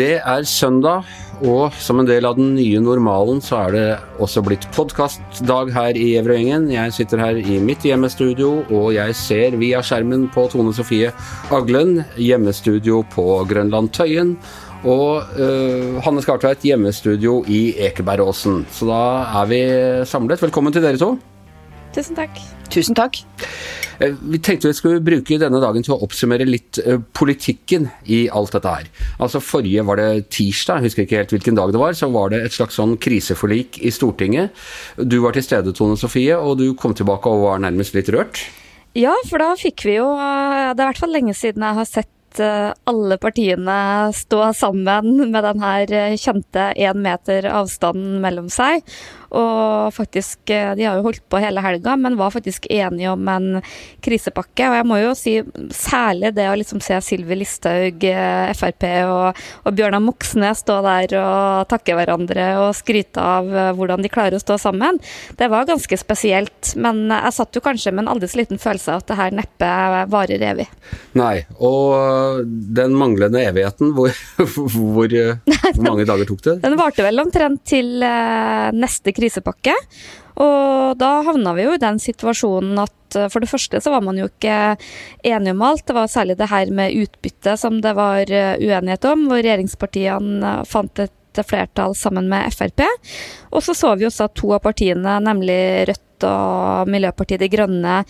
Det er søndag, og som en del av den nye normalen så er det også blitt podkastdag her i Evrøyengen. Jeg sitter her i mitt hjemmestudio, og jeg ser via skjermen på Tone Sofie Aglen, hjemmestudio på Grønland Tøyen. Og uh, Hanne Skartveit, hjemmestudio i Ekebergåsen. Så da er vi samlet. Velkommen til dere to. Tusen takk. Tusen takk. Eh, vi tenkte vi skulle bruke denne dagen til å oppsummere litt uh, politikken i alt dette her. Altså Forrige var det tirsdag, jeg husker ikke helt hvilken dag det var, så var det et slags sånn kriseforlik i Stortinget. Du var til stede, Tone Sofie, og du kom tilbake og var nærmest litt rørt? Ja, for da fikk vi jo Det er i hvert fall lenge siden jeg har sett alle partiene stå sammen med den her kjente én meter avstanden mellom seg. Og faktisk, eh, de har jo holdt på hele helga, men var faktisk enige om en krisepakke. Og jeg må jo si særlig det å liksom se Sylvi Listhaug, eh, Frp og, og Bjørnar Moxnes stå der og takke hverandre og skryte av eh, hvordan de klarer å stå sammen. Det var ganske spesielt. Men jeg satt jo kanskje med en aldri så liten følelse av at det her neppe varer evig. Nei, og den manglende evigheten, hvor, hvor, hvor mange dager tok det? Den varte vel omtrent til neste krisepakke. Og da havna vi jo i den situasjonen at eh, for det første så var man jo ikke enige om alt. Det var særlig det her med utbytte som det var eh, uenighet om, hvor regjeringspartiene eh, fant et flertall sammen med Frp. Og så så vi også at to av partiene, nemlig Rødt og Miljøpartiet De Grønne,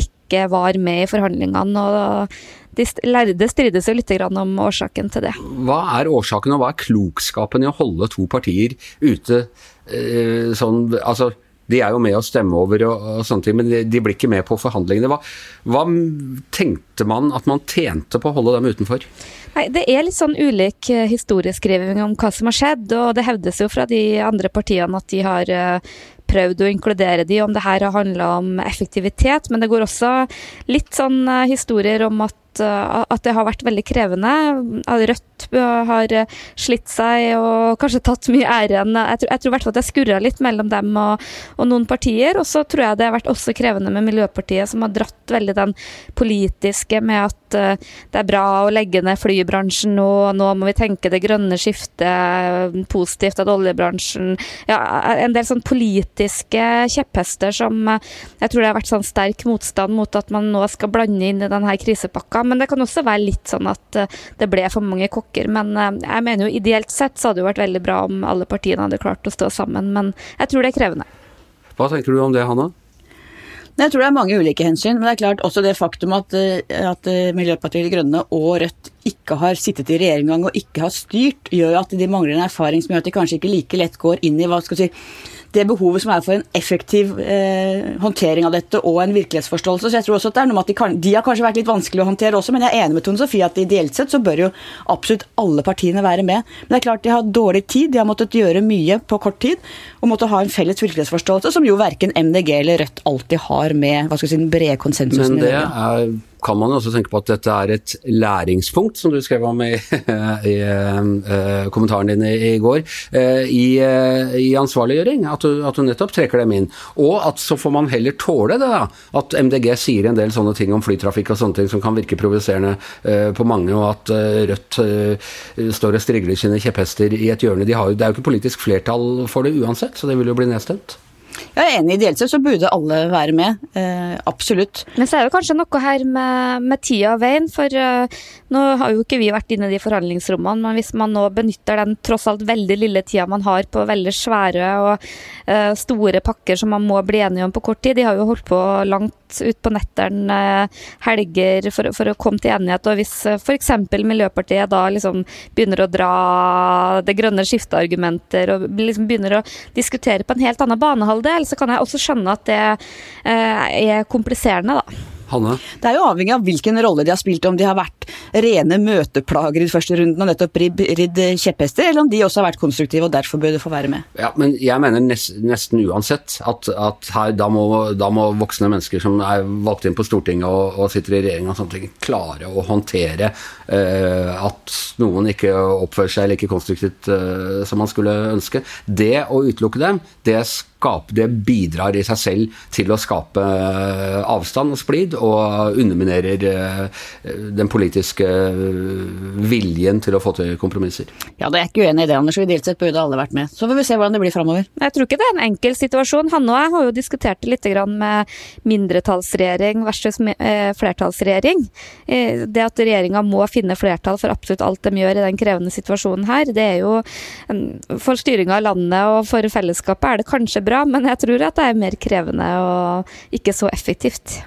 ikke var med i forhandlingene. og de lærde strides jo litt om årsaken til det. Hva er årsaken, og hva er klokskapen i å holde to partier ute eh, sånn Altså, de er jo med å stemme over og, og sånne ting, men de, de, blir ikke med på forhandlingene. Hva, hva, tenkte man at man tjente på å holde dem utenfor? Nei, Det er litt sånn ulik eh, historieskriving om hva som har skjedd, og det hevdes jo fra de andre partiene at de har uh, prøvd å inkludere de, om det her har handla om effektivitet. Men det går også litt sånn historier om at Eh, at det har vært veldig krevende. Rødt har eh, slitt seg og kanskje tatt mye æren. Jeg tror, jeg tror i hvert fall at jeg skurra litt mellom dem og, og, noen partier. Og så tror jeg det har vært også krevende med Miljøpartiet, som har dratt veldig den politiske med at det er bra å legge ned flybransjen nå, nå må vi tenke det grønne skiftet, positivt at oljebransjen Ja, en del sånn politiske kjepphester som jeg tror det har vært sånn sterk motstand mot at man nå skal blande inn i denne krisepakka. Men det kan også være litt sånn at eh, det ble for mange kokker. Men eh, jeg mener jo ideelt sett så hadde det jo vært veldig bra om alle partiene hadde klart å stå sammen. Men jeg tror det er krevende. Hva tenker du om det, Hanna? Jeg tror det er mange ulike hensyn, men det er klart også det faktum at, eh, at Miljøpartiet De Grønne og Rødt ikke har sittet i regjering engang og ikke har styrt, gjør at de mangler en erfaring som gjør at de kanskje ikke like lett går inn i hva skal si, det behovet som er for en effektiv eh, håndtering av dette og en virkelighetsforståelse. Så jeg tror også at det er noe med at de, kan, de, har kanskje vært litt vanskelig å håndtere også, men jeg er enig med Tone Sofie at ideelt sett så bør jo absolutt alle partiene være med. Men det er klart de har dårlig tid, de har måttet gjøre mye på kort tid og måtte ha en felles virkelighetsforståelse som jo verken MDG eller Rødt alltid har med hva skal si, den brede konsensusen. Men det er kan man også tenke på at dette er et læringspunkt, som du skrev om i, i uh, kommentaren din i, i går, uh, i, i, ansvarliggjøring. At du, at du, nettopp trekker dem inn. Og at så får man heller tåle det, da. At MDG sier en del sånne ting om flytrafikk og sånne ting som kan virke provoserende på mange, og at Rødt står og strigler sine kjepphester i et hjørne. De har, det er jo ikke politisk flertall for det uansett, så det vil jo bli nedstemt. Jeg er enig. Ideelt sett så burde alle være med. Eh, absolutt. Men så er det kanskje noe her med, med tida og veien. For eh, nå har jo ikke vi vært inne i de forhandlingsrommene, men hvis man nå benytter den tross alt veldig lille tida man har på veldig svære og eh, store pakker som man må bli enige om på kort tid De har jo holdt på langt ut på netteren uh, helger for, for, å komme til enighet. Og hvis uh, f.eks. Miljøpartiet da liksom begynner å dra det grønne skifteargumenter og liksom begynner å diskutere på en helt annen banehalvdel del, så kan jeg også skjønne at det eh, er kompliserende, da. Hanne? Det er jo avhengig av hvilken rolle de har spilt, om de har vært rene møteplager i første runden og nettopp ridd kjepphester, eller om de også har vært konstruktive og derfor bør de få være med. Ja, men jeg mener nesten uansett at, at her, da, må, da, må, voksne mennesker som er valgt inn på Stortinget og, og sitter i regjering og sånne ting, klare å håndtere uh, at noen ikke oppfører seg like konstruktivt uh, som man skulle ønske. Det å utelukke dem, det skal skape, det bidrar i seg selv til å skape eh, avstand og splid, og underminerer eh, den politiske viljen til å få til kompromisser. Ja, det er ikke uenig i det, Anders. Ideelt sett burde alle vært med. Så får vi se hvordan det blir framover. Jeg tror ikke det er en enkel situasjon. Han og jeg har jo diskutert det litt med mindretallsregjering versus flertallsregjering. Det at regjeringa må finne flertall for absolutt alt de gjør i den krevende situasjonen her, det er jo For styringa av landet og for fellesskapet er det kanskje bra, men jeg tror at det er mer krevende og ikke så effektivt.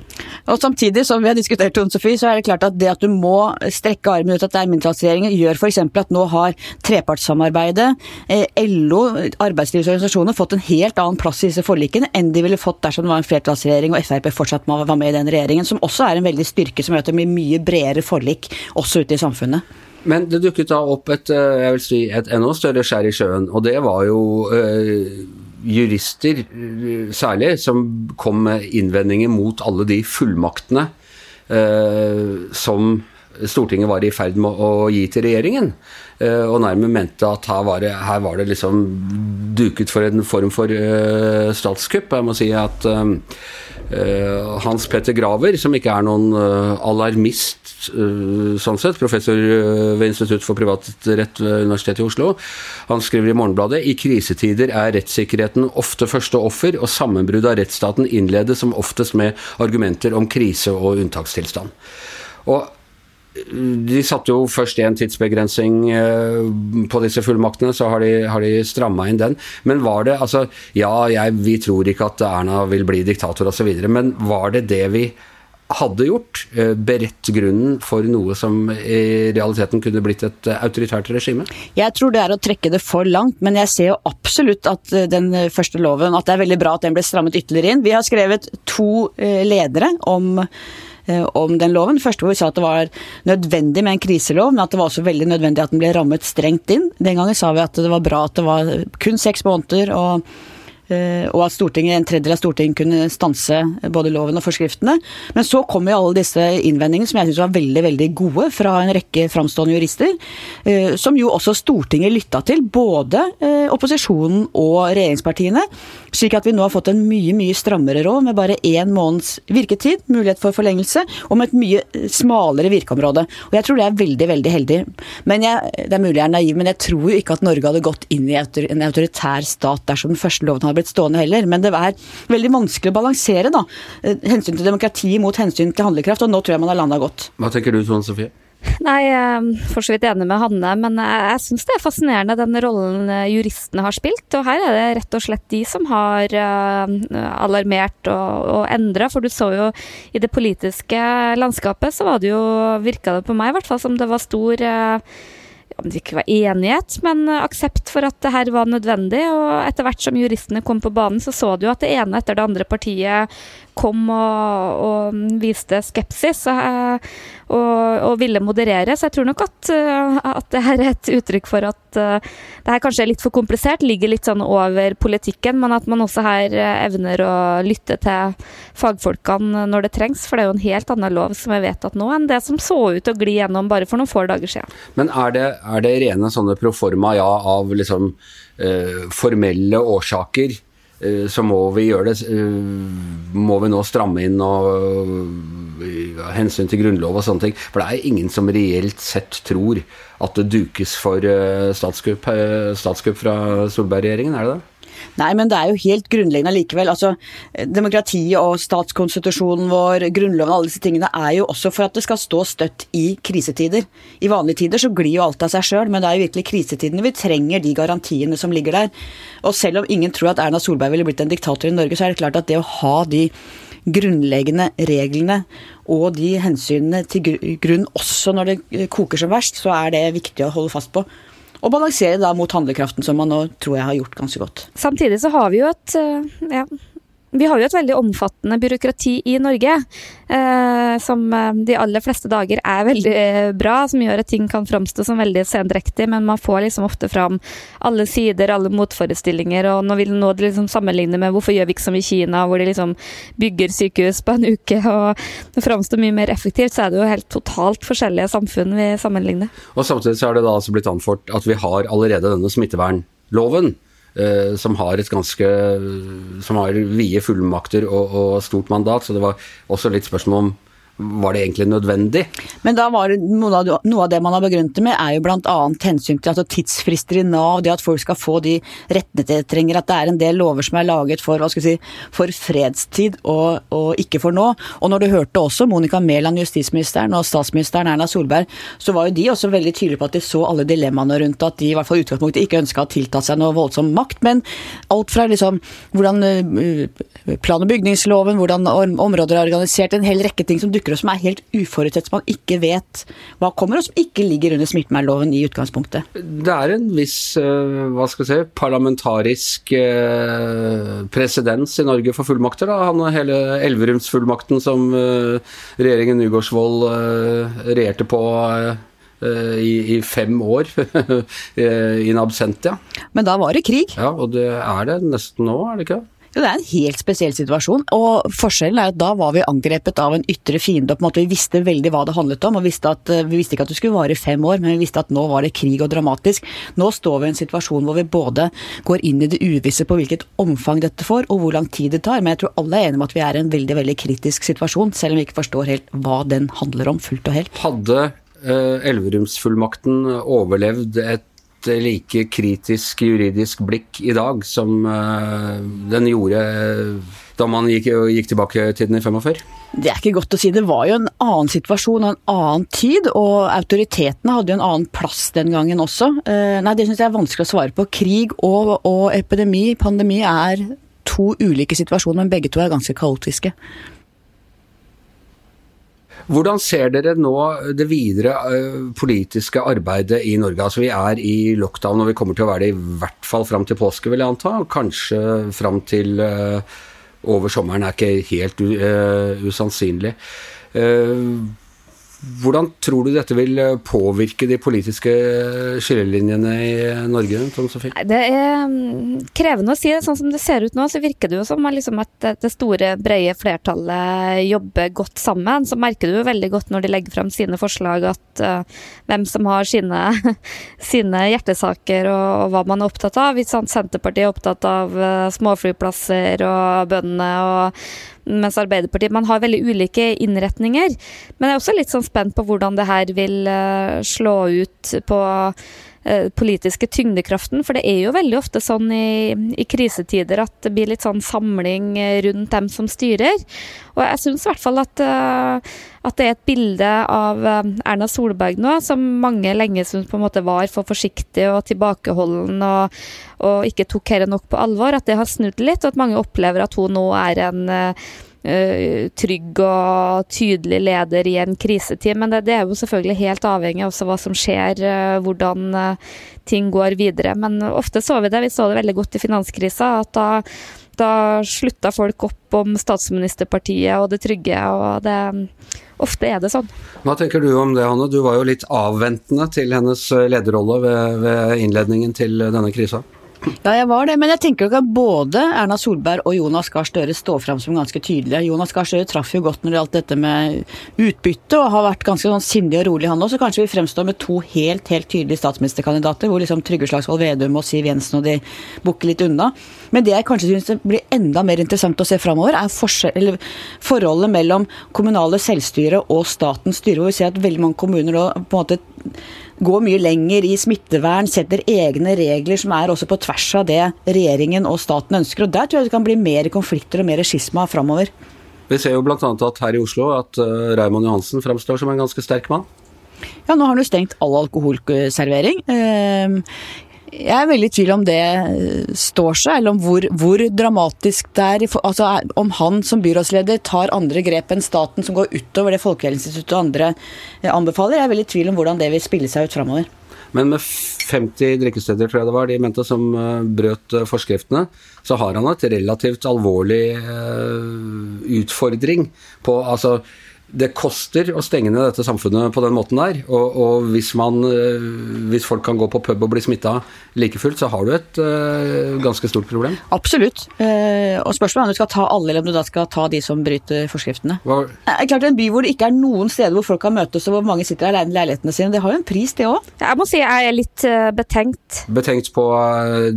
Og Samtidig som vi har diskutert, Tone Sofie, så er det klart at det at du må strekke armen ut at det er mindretallsregjeringer, gjør f.eks. at nå har trepartssamarbeidet, eh, LO, arbeidslivsorganisasjoner, fått en helt annen plass i disse forlikene enn de ville fått dersom det var en flertallsregjering og Frp fortsatt var med i den regjeringen, som også er en veldig styrke som gjør at det blir mye bredere forlik også ute i samfunnet. Men det dukket da opp et, eh, jeg vil si, et enda større skjær i sjøen, og det var jo øh, jurister særlig som kom med innvendinger mot alle de fullmaktene eh, som Stortinget var i ferd med å gi til regjeringen. Eh, og nærmest mente at her var, det, her var, det, liksom duket for en form for eh, statskupp. Jeg må si at uh, Hans Petter Graver, som ikke er noen alarmist sånn sett, professor ved Institutt for privatrett ved Universitetet i Oslo, han skriver i Morgenbladet i krisetider er rettssikkerheten ofte første offer, og sammenbrudd av rettsstaten innledes som oftest med argumenter om krise og unntakstilstand. Og de satte jo først en tidsbegrensning eh, på disse fullmaktene, så har de, har de stramma inn den. Men var det altså Ja, jeg, vi tror ikke at Erna vil bli diktator osv., men var det det vi hadde gjort? Eh, beredt grunnen for noe som i realiteten kunne blitt et autoritært regime? Jeg tror det er å trekke det for langt, men jeg ser jo absolutt at eh, den første loven At det er veldig bra at den ble strammet ytterligere inn. Vi har skrevet to ledere om om den loven. Først hvor vi sa at det var nødvendig med en kriselov, men at det var også veldig nødvendig at den ble rammet strengt inn. Den gangen sa vi at det var bra at det var kun seks måneder. og Eh, og at Stortinget, en tredjedel av Stortinget kunne stanse både loven og forskriftene. Men så kom jo alle disse innvendingene, som jeg syns var veldig veldig gode, fra en rekke framstående jurister. Eh, som jo også Stortinget lytta til, både eh, opposisjonen og regjeringspartiene. Slik at vi nå har fått en mye mye strammere råd, med bare én måneds virketid, mulighet for forlengelse, og med et mye smalere virkeområde. Og jeg tror det er veldig, veldig heldig. Men jeg, Det er mulig jeg er naiv, men jeg tror jo ikke at Norge hadde gått inn i en autoritær stat dersom den første loven hadde har blitt stående heller. Men det er veldig vanskelig å balansere da. Eh, hensyn til demokrati mot hensyn til handlekraft, og nå tror jeg man har landa godt. Hva tenker du Tone Sofie? Nei, jeg er for så vidt enig med Hanne, men jeg, jeg syns det er fascinerende den rollen eh, juristene har spilt. Og her er det rett og slett de som har uh, alarmert og, og endra. For du så jo i det politiske landskapet, så var det jo, virka det på meg i hvert fall som det var stor uh, om det ikke var enighet, men aksept for at det her var nødvendig. Og etter hvert som juristene kom på banen, så så du at det ene etter det andre partiet kom og, og viste skepsis og, og, ville moderere. Så jeg tror nok at, at det her er et uttrykk for at uh, det her kanskje er litt for komplisert, ligger litt sånn over politikken, men at man også her evner å lytte til fagfolkene når det trengs. For det er jo en helt annen lov som er vedtatt nå, enn det som så ut å gli gjennom bare for noen få dager siden. Men er det, er det rene sånne proforma ja av liksom eh, formelle årsaker, eh, så må vi gjøre det eh, Må vi nå stramme inn og uh, hensyn til grunnlov og sånne ting. For det er ingen som reelt sett tror at det dukes for statskupp, statskupp fra Solberg-regjeringen, er det det? Nei, men det er jo helt grunnleggende likevel. Altså, demokratiet og statskonstitusjonen vår, grunnloven, alle disse tingene er jo også for at det skal stå støtt i krisetider. I vanlige tider så glir jo alt av seg sjøl, men det er jo virkelig krisetidene vi trenger de garantiene som ligger der. Og selv om ingen tror at Erna Solberg ville blitt en diktator i Norge, så er det klart at det å ha de grunnleggende reglene og de hensynene til grunn også når det koker som verst, så er det viktig å holde fast på og balansere da mot handlekraften, som man nå tror jeg har gjort ganske godt. Samtidig så har vi jo et eh, ja, vi har jo et veldig omfattende byråkrati i Norge, eh, som eh, de aller fleste dager er veldig eh, bra, som gjør at ting kan framstå som veldig sendrektig, men man får liksom ofte fram alle sider, alle motforestillinger, og nå vil nå det liksom sammenligne med hvorfor gjør vi ikke som i Kina, hvor de liksom bygger sykehus på en uke, og det framstår mye mer effektivt, så er det jo helt totalt forskjellige samfunn vi sammenligner. Og samtidig så er det da altså blitt anført at vi har allerede denne smittevernloven som har et ganske Som har vide fullmakter og, og stort mandat, så det var også litt spørsmål om var det egentlig nødvendig? Men da var det, noe, av, noe av det man har begrunnet det med, er jo bl.a. hensyn til altså tidsfrister i Nav, det at folk skal få de rettene de trenger, at det er en del lover som er laget for, hva skal si, for fredstid og, og, ikke for nå. Og når du hørte også Monica Mæland, justisministeren, og statsministeren Erna Solberg, så var jo de også veldig tydelige på at de så alle dilemmaene rundt at de i hvert fall utgangspunktet ikke ønska å ha tiltatt seg noe voldsom makt, men alt fra liksom hvordan eh, plan- og bygningsloven, hvordan områder er organisert, en hel rekke ting som dukker opp som er helt uforutsett, som man ikke vet hva kommer, og som ikke ligger under smittevernloven i utgangspunktet. Det er en viss eh, hva skal jeg si, parlamentarisk eh, presedens i Norge for fullmakter. Da. Han og hele Elverumsfullmakten som eh, regjeringen Nygaardsvold regjerte på i, i, fem år in absentia. Men da var det krig? Ja, og det er det nesten nå, er det ikke? Jo, det er en helt spesiell situasjon. Og forskjellen er at da var vi angrepet av en ytre fiende. og på en måte Vi visste veldig hva det handlet om. og visste at, eh, Vi visste ikke at det skulle vare fem år, men vi visste at nå var det krig og dramatisk. Nå står vi i en situasjon hvor vi både går inn i det uvisse på hvilket omfang dette får, og hvor lang tid det tar. Men jeg tror alle er enige om at vi er i en veldig veldig kritisk situasjon, selv om vi ikke forstår helt hva den handler om fullt og helt. Hadde uh, Elverumsfullmakten overlevd et like kritisk juridisk blikk i dag som uh, den gjorde da man gikk, gikk tilbake til den i 45? Det er ikke godt å si. Det var jo en annen situasjon og en annen tid, og autoritetene hadde jo en annen plass den gangen også. Uh, nei, det syns jeg er vanskelig å svare på. Krig og, og epidemi, pandemi, er to ulike situasjoner, men begge to er ganske kaotiske. Hvordan ser dere nå det videre uh, politiske arbeidet i Norge? Altså Vi er i lockdown, og vi kommer til å være det i hvert fall fram til påske, vil jeg anta. Kanskje fram til uh, over sommeren er ikke helt uh, usannsynlig. Hvordan tror du dette vil eh, påvirke de politiske skillelinjene i Norge? Tom Sofie? Det er mm, krevende å si. Sånn som det ser ut nå, så virker det jo som liksom at det store, brede flertallet jobber godt sammen. Så merker du jo veldig godt når de legger frem sine forslag at uh, hvem som har sine, sine hjertesaker og, og, hva man er opptatt av. Hvis Senterpartiet er opptatt av uh, småflyplasser og bøndene og mens Arbeiderpartiet Man har veldig ulike innretninger. Men jeg er også litt sånn spent på hvordan det her vil uh, slå ut på politiske tyngdekraften. For det er jo veldig ofte sånn i, i, krisetider at det blir litt sånn samling rundt dem som styrer. Og jeg syns i hvert fall at, uh, at, det er et bilde av Erna Solberg nå som mange lenge syntes på en måte var for forsiktig og tilbakeholden og, og ikke tok dette nok på alvor. At det har snudd litt, og at mange opplever at hun nå er en trygg og tydelig leder i en krisetid. Men det, det, er jo selvfølgelig helt avhengig av hva som skjer, uh, hvordan uh, ting går videre. Men ofte så vi det, vi så det veldig godt i finanskrisa, at da, da slutta folk opp om statsministerpartiet og det trygge. og det Ofte er det sånn. Hva tenker du om det, Hanne? Du var jo litt avventende til hennes lederrolle ved, ved innledningen til denne krisa? Ja, jeg var det, men jeg tenker ikke at både Erna Solberg og Jonas Gahr Støre står fram som ganske tydelige. Jonas Gahr Støre traff jo godt når det gjaldt dette med utbytte, og har vært ganske sånn sindig og rolig han også. Så kanskje vi fremstår med to helt, helt tydelige statsministerkandidater, hvor liksom Trygve Slagsvold Vedum og Siv Jensen og de bukker litt unna. Men det jeg kanskje syns blir enda mer interessant å se framover, er forholdet mellom kommunale selvstyre og statens styre, hvor vi ser at veldig mange kommuner da på en måte går mye lenger i smittevern, setter egne regler som er også på tvers av det regjeringen og staten ønsker. og Der tror jeg det kan bli mer konflikter og mer skisma framover. Vi ser jo bl.a. at her i Oslo at uh, Raymond Johansen fremstår som en ganske sterk mann. Ja, nå har han jo stengt all alkoholservering. Uh, jeg er veldig i tvil om det eh, står seg, eller om hvor, hvor dramatisk det er. Altså, om han som byrådsleder tar andre grep enn staten som går utover det Folkehelseinstituttet og andre eh, anbefaler. Jeg er veldig i tvil om hvordan det vil spille seg ut framover. Men med 50 drikkesteder, tror jeg det var, de mente som eh, brøt forskriftene, så har han et relativt alvorlig utfordring på altså det koster å stenge ned dette samfunnet på den måten der. Og, og hvis, man, eh, hvis, folk kan gå på pub og bli smitta like fullt, så har du et uh, ganske stort problem. Absolutt. Uh, og spørsmålet er om du skal ta alle, eller om du da skal ta de som bryter forskriftene. Hva? Det er klart En by hvor det ikke er noen steder hvor folk kan møtes, og hvor mange sitter alene i leilighetene sine, det har jo en pris, det òg. Jeg må si jeg er litt betenkt. Betenkt på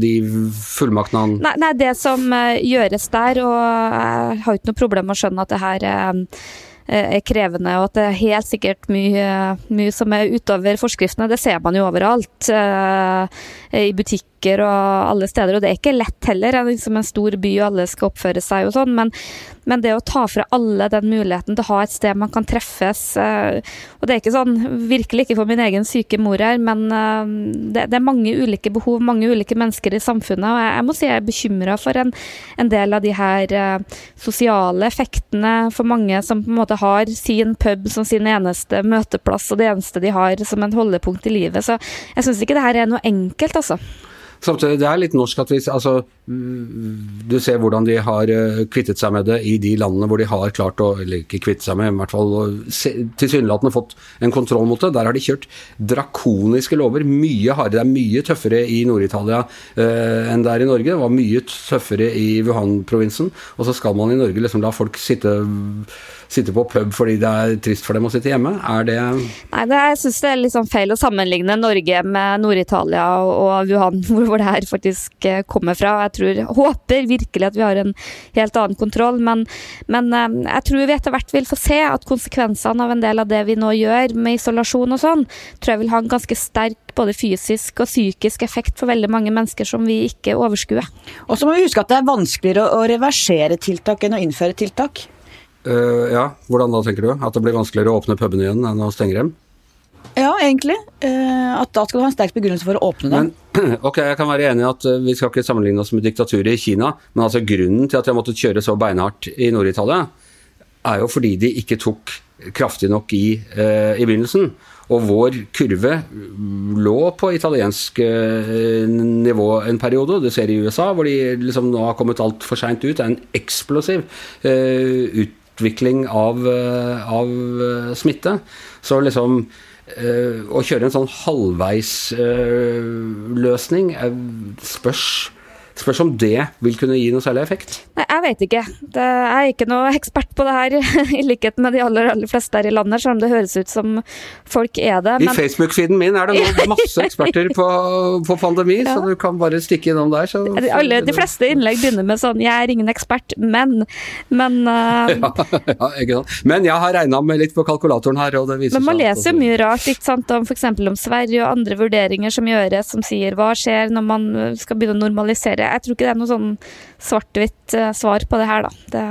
de fullmaktene han nei, nei, det som gjøres der, og jeg har ikke noe problem med å skjønne at det her Eh, er krevende, og at det er helt sikkert mye, mye som er utover forskriftene. Det ser man jo overalt. I I butikker og alle steder. Og det er ikke lett heller. Er liksom en stor by og alle skal oppføre seg og sånn. Men, men, det å ta fra alle den muligheten til å ha et sted man kan treffes eh, Og det er ikke sånn, virkelig ikke for min egen syke mor her, men det, det er mange ulike behov, mange ulike mennesker i samfunnet. Og jeg, jeg må si jeg er bekymra for en, en, del av de her sosiale effektene for mange som på en måte har sin pub som sin eneste møteplass og det eneste de har som en holdepunkt i livet. Så jeg syns ikke det her er noe enkelt, altså. Samtidig, det er litt norsk at vi altså, Du ser hvordan de har eh, kvittet seg med det i de landene hvor de har klart å Eller ikke kvittet seg med, i hvert fall tilsynelatende fått en kontroll mot det. Der har de kjørt drakoniske lover. Mye hardere. Det er mye tøffere i Nord-Italia eh, enn det er i Norge. Det var mye tøffere i Wuhan-provinsen. Og så skal man i Norge liksom la folk sitte sitte på pub fordi det er trist for dem å sitte hjemme? Er det Nei, det, jeg syns det er litt sånn feil å sammenligne Norge med Nord-Italia og Wuhan, hvor det her faktisk eh, kommer fra. Jeg tror, håper virkelig at vi har en helt annen kontroll, men, men eh, jeg tror vi etter hvert vil få se at konsekvensene av en del av det vi nå gjør med isolasjon og sånn, tror jeg vil ha en ganske sterk både fysisk og psykisk effekt for veldig mange mennesker som vi ikke overskuer. Og så må vi huske at det er vanskeligere å reversere tiltak enn å innføre tiltak. Uh, ja, hvordan da, tenker du? At det blir vanskeligere å åpne pubene igjen enn å stenge dem? Ja, egentlig. Uh, at da skal du ha en sterk begrunnelse for å åpne dem. Men, ok, Jeg kan være enig i at uh, vi skal ikke sammenligne oss med diktaturet i Kina, men altså grunnen til at de har måttet kjøre så beinhardt i Nord-Italia, er jo fordi de ikke tok kraftig nok i i begynnelsen. Og vår kurve lå på italiensk nivå en periode. Du ser i USA, hvor de liksom nå har kommet altfor seint ut. Det er en eksplosiv uh, utvikling av, eh, av eh, smitte. Så liksom eh, å kjøre en sånn halvveisløsning spørs Spørs om det vil kunne gi noe særlig effekt? Nei, Jeg vet ikke. Det er ikke noe ekspert på det her, i likhet med de aller, aller fleste her i landet, selv om det høres ut som folk er det. Men... I Facebook-siden min er det nå masse eksperter på, på pandemi, ja. så du kan bare stikke innom der. Så... Alle, de fleste innlegg begynner med sånn 'jeg er ingen ekspert, men', men uh... ja, ja, ikke sant. Men jeg har regna med litt på kalkulatoren her, og det viser seg Men man leser jo mye rart, ikke sant, om f.eks. om Sverige og andre vurderinger som gjøres, som sier hva skjer når man skal begynne å normalisere jeg tror ikke det er noe sånn svart-hvitt eh, svar på det her, da. Det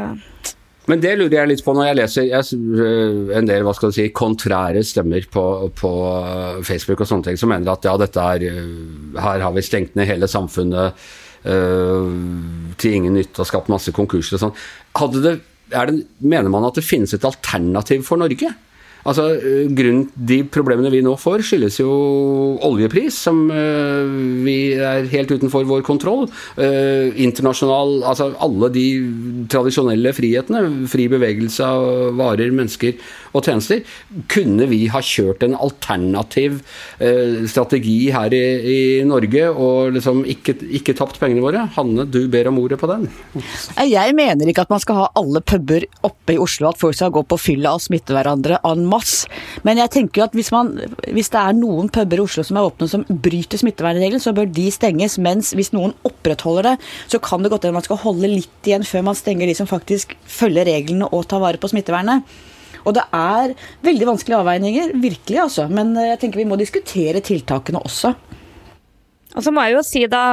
men det lurer jeg litt på når jeg leser jeg, eh, en del hva skal du si, kontrære stemmer på, på, Facebook og sånne ting, som mener at ja, dette er eh, Her har vi stengt ned hele samfunnet øh, til ingen nytte og skapt masse konkurser og sånn. Mener man at det finnes et alternativ for Norge? Altså, eh, grunnen, De problemene vi nå får, skyldes jo oljepris, som uh, vi er helt utenfor vår kontroll. Uh, internasjonal Altså alle de tradisjonelle frihetene, fri bevegelse av varer, mennesker og tjenester. Kunne vi ha kjørt en alternativ strategi her i, i, Norge og liksom ikke, ikke tapt pengene våre? Hanne, du ber om ordet på den. Jeg mener ikke at man skal ha alle puber oppe i Oslo, at folk skal gå på fylla og smitte hverandre en. Men jeg tenker jo at hvis, man, hvis det er noen puber i Oslo som er åpne som bryter smittevernreglene, så bør de stenges. Mens hvis noen opprettholder det, så kan det godt hende man skal holde litt igjen før man stenger de som faktisk følger reglene og tar vare på smittevernet. Og det er veldig vanskelige avveininger, virkelig altså. Men jeg tenker vi må diskutere tiltakene også. Og så må jeg jo si da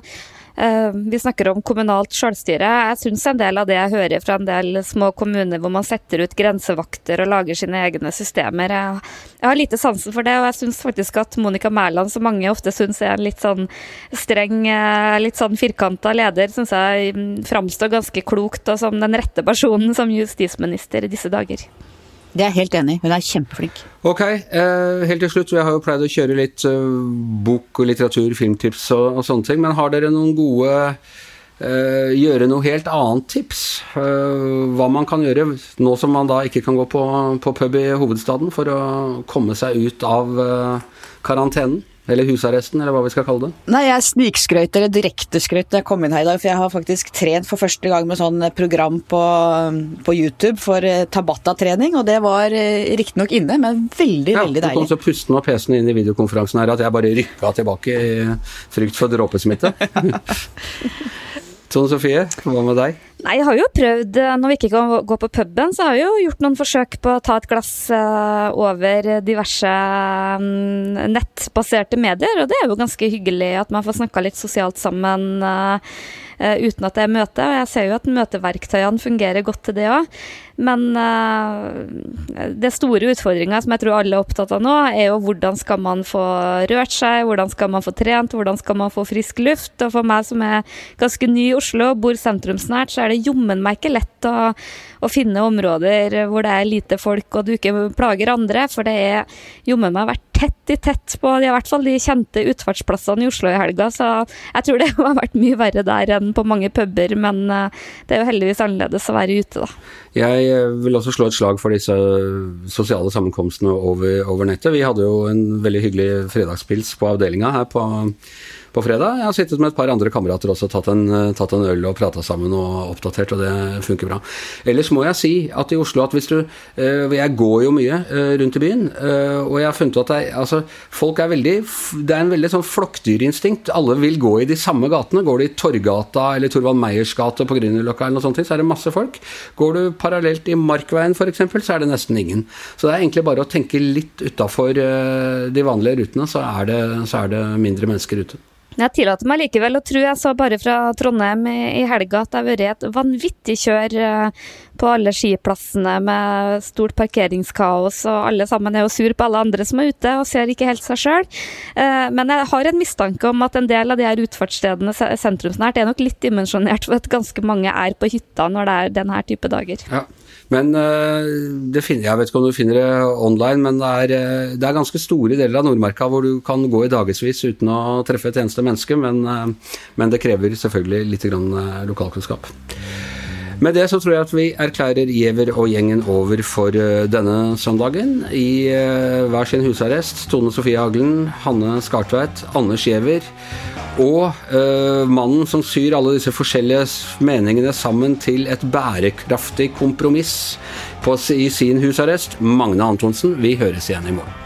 Eh, vi snakker om kommunalt selvstyre. Jeg syns en del av det jeg hører fra en del små kommuner hvor man setter ut grensevakter og lager sine egne systemer, jeg, har lite sansen for det. Og jeg syns faktisk at Monica Mæland, som mange ofte syns er en litt sånn streng, eh, litt sånn firkanta leder, syns jeg framstår ganske klokt og som den rette personen som justisminister i disse dager. Det er jeg helt enig i. Hun er kjempeflink. Ok, eh, helt til slutt. Vi har jo pleid å kjøre litt eh, bok og litteratur, filmtips og, og, sånne ting. Men har dere noen gode gjøre noe helt annet tips. hva man kan gjøre nå som man da ikke kan gå på, på pub i hovedstaden for å komme seg ut av karantenen. Eller husarresten, eller hva vi skal kalle det? Nei, jeg snikskrøyt eller direkteskrøyt da jeg kom inn her i dag. For jeg har faktisk trent for første gang med sånn program på, på YouTube for eh, Tabata-trening. Og det var eh, riktignok inne, men veldig, ja, veldig deilig. Ja, Du kom så pustende og pesende inn i videokonferansen her at jeg bare rykka tilbake i frykt for dråpesmitte. Tone Sofie, hva med deg? Nei, jeg har jo prøvd, eh, når vi ikke kan gå på puben, så har jeg jo gjort noen forsøk på å ta et glass eh, over diverse mm, nettbaserte medier, og det er jo ganske hyggelig at man får snakka litt sosialt sammen Uh, uten at det er møte. Og jeg ser jo at møteverktøyene fungerer godt til det òg. Men det store utfordringa som jeg tror alle er opptatt av nå, er jo hvordan skal man få rørt seg, hvordan skal man få trent, hvordan skal man få frisk luft. Og for meg som er ganske ny i Oslo, og bor sentrumsnært, så er det det jommen meg ikke lett å, å, finne områder hvor det er lite folk og du ikke plager andre, for det er jommen meg vært tett i tett på i hvert fall de kjente utfartsplassene i Oslo i helga, så jeg tror det har vært mye verre der enn på mange puber, men eh, det er jo heldigvis annerledes å være ute, da. Jeg eh, vil også slå et slag for disse sosiale sammenkomstene over, over nettet. Vi hadde jo en veldig hyggelig fredagspils på avdelinga her på på fredag. Jeg har sittet med et par andre kamerater også, tatt en, tatt en øl og prata sammen og oppdatert, og det funker bra. Ellers må jeg si at i Oslo at hvis du uh, Jeg går jo mye uh, rundt i byen, og jeg har funnet at jeg, altså, folk er veldig Det er en veldig sånn flokkdyrinstinkt. Alle vil gå i de samme gatene. Går du i Torgata eller Torvald Meyers gate på Grünerløkka eller noe sånt, så er det masse folk. Går du parallelt i Markveien f.eks., så er det nesten ingen. Så det er egentlig bare å tenke litt utafor de vanlige rutene, så er det, så er det mindre mennesker ute. Jeg tillater meg likevel å tro, jeg så bare fra Trondheim i helga, at det har vært et vanvittig kjør eh, på alle skiplassene med stort parkeringskaos, og alle sammen er jo sur på alle andre som er ute og ser ikke helt seg sjøl. Eh, men jeg har en mistanke om at en del av de her utfartsstedene sentrumsnært er nok litt dimensjonert for at ganske mange er på hytta når det er denne type dager. Ja. Men det finner, jeg vet ikke om du finner det online, men det er, eh, det er, ganske store deler av Nordmarka hvor du kan gå i dagevis uten å treffe et eneste menneske, men, eh, men det krever selvfølgelig litt lokalkunnskap. Med det så tror jeg at vi erklærer Giæver og gjengen over for denne søndagen. I hver sin husarrest Tone Sofie Haglen, Hanne Skartveit, Anders Giæver og uh, mannen som syr alle disse forskjellige meningene sammen til et bærekraftig kompromiss på, i sin husarrest, Magne Antonsen. Vi høres igjen i morgen.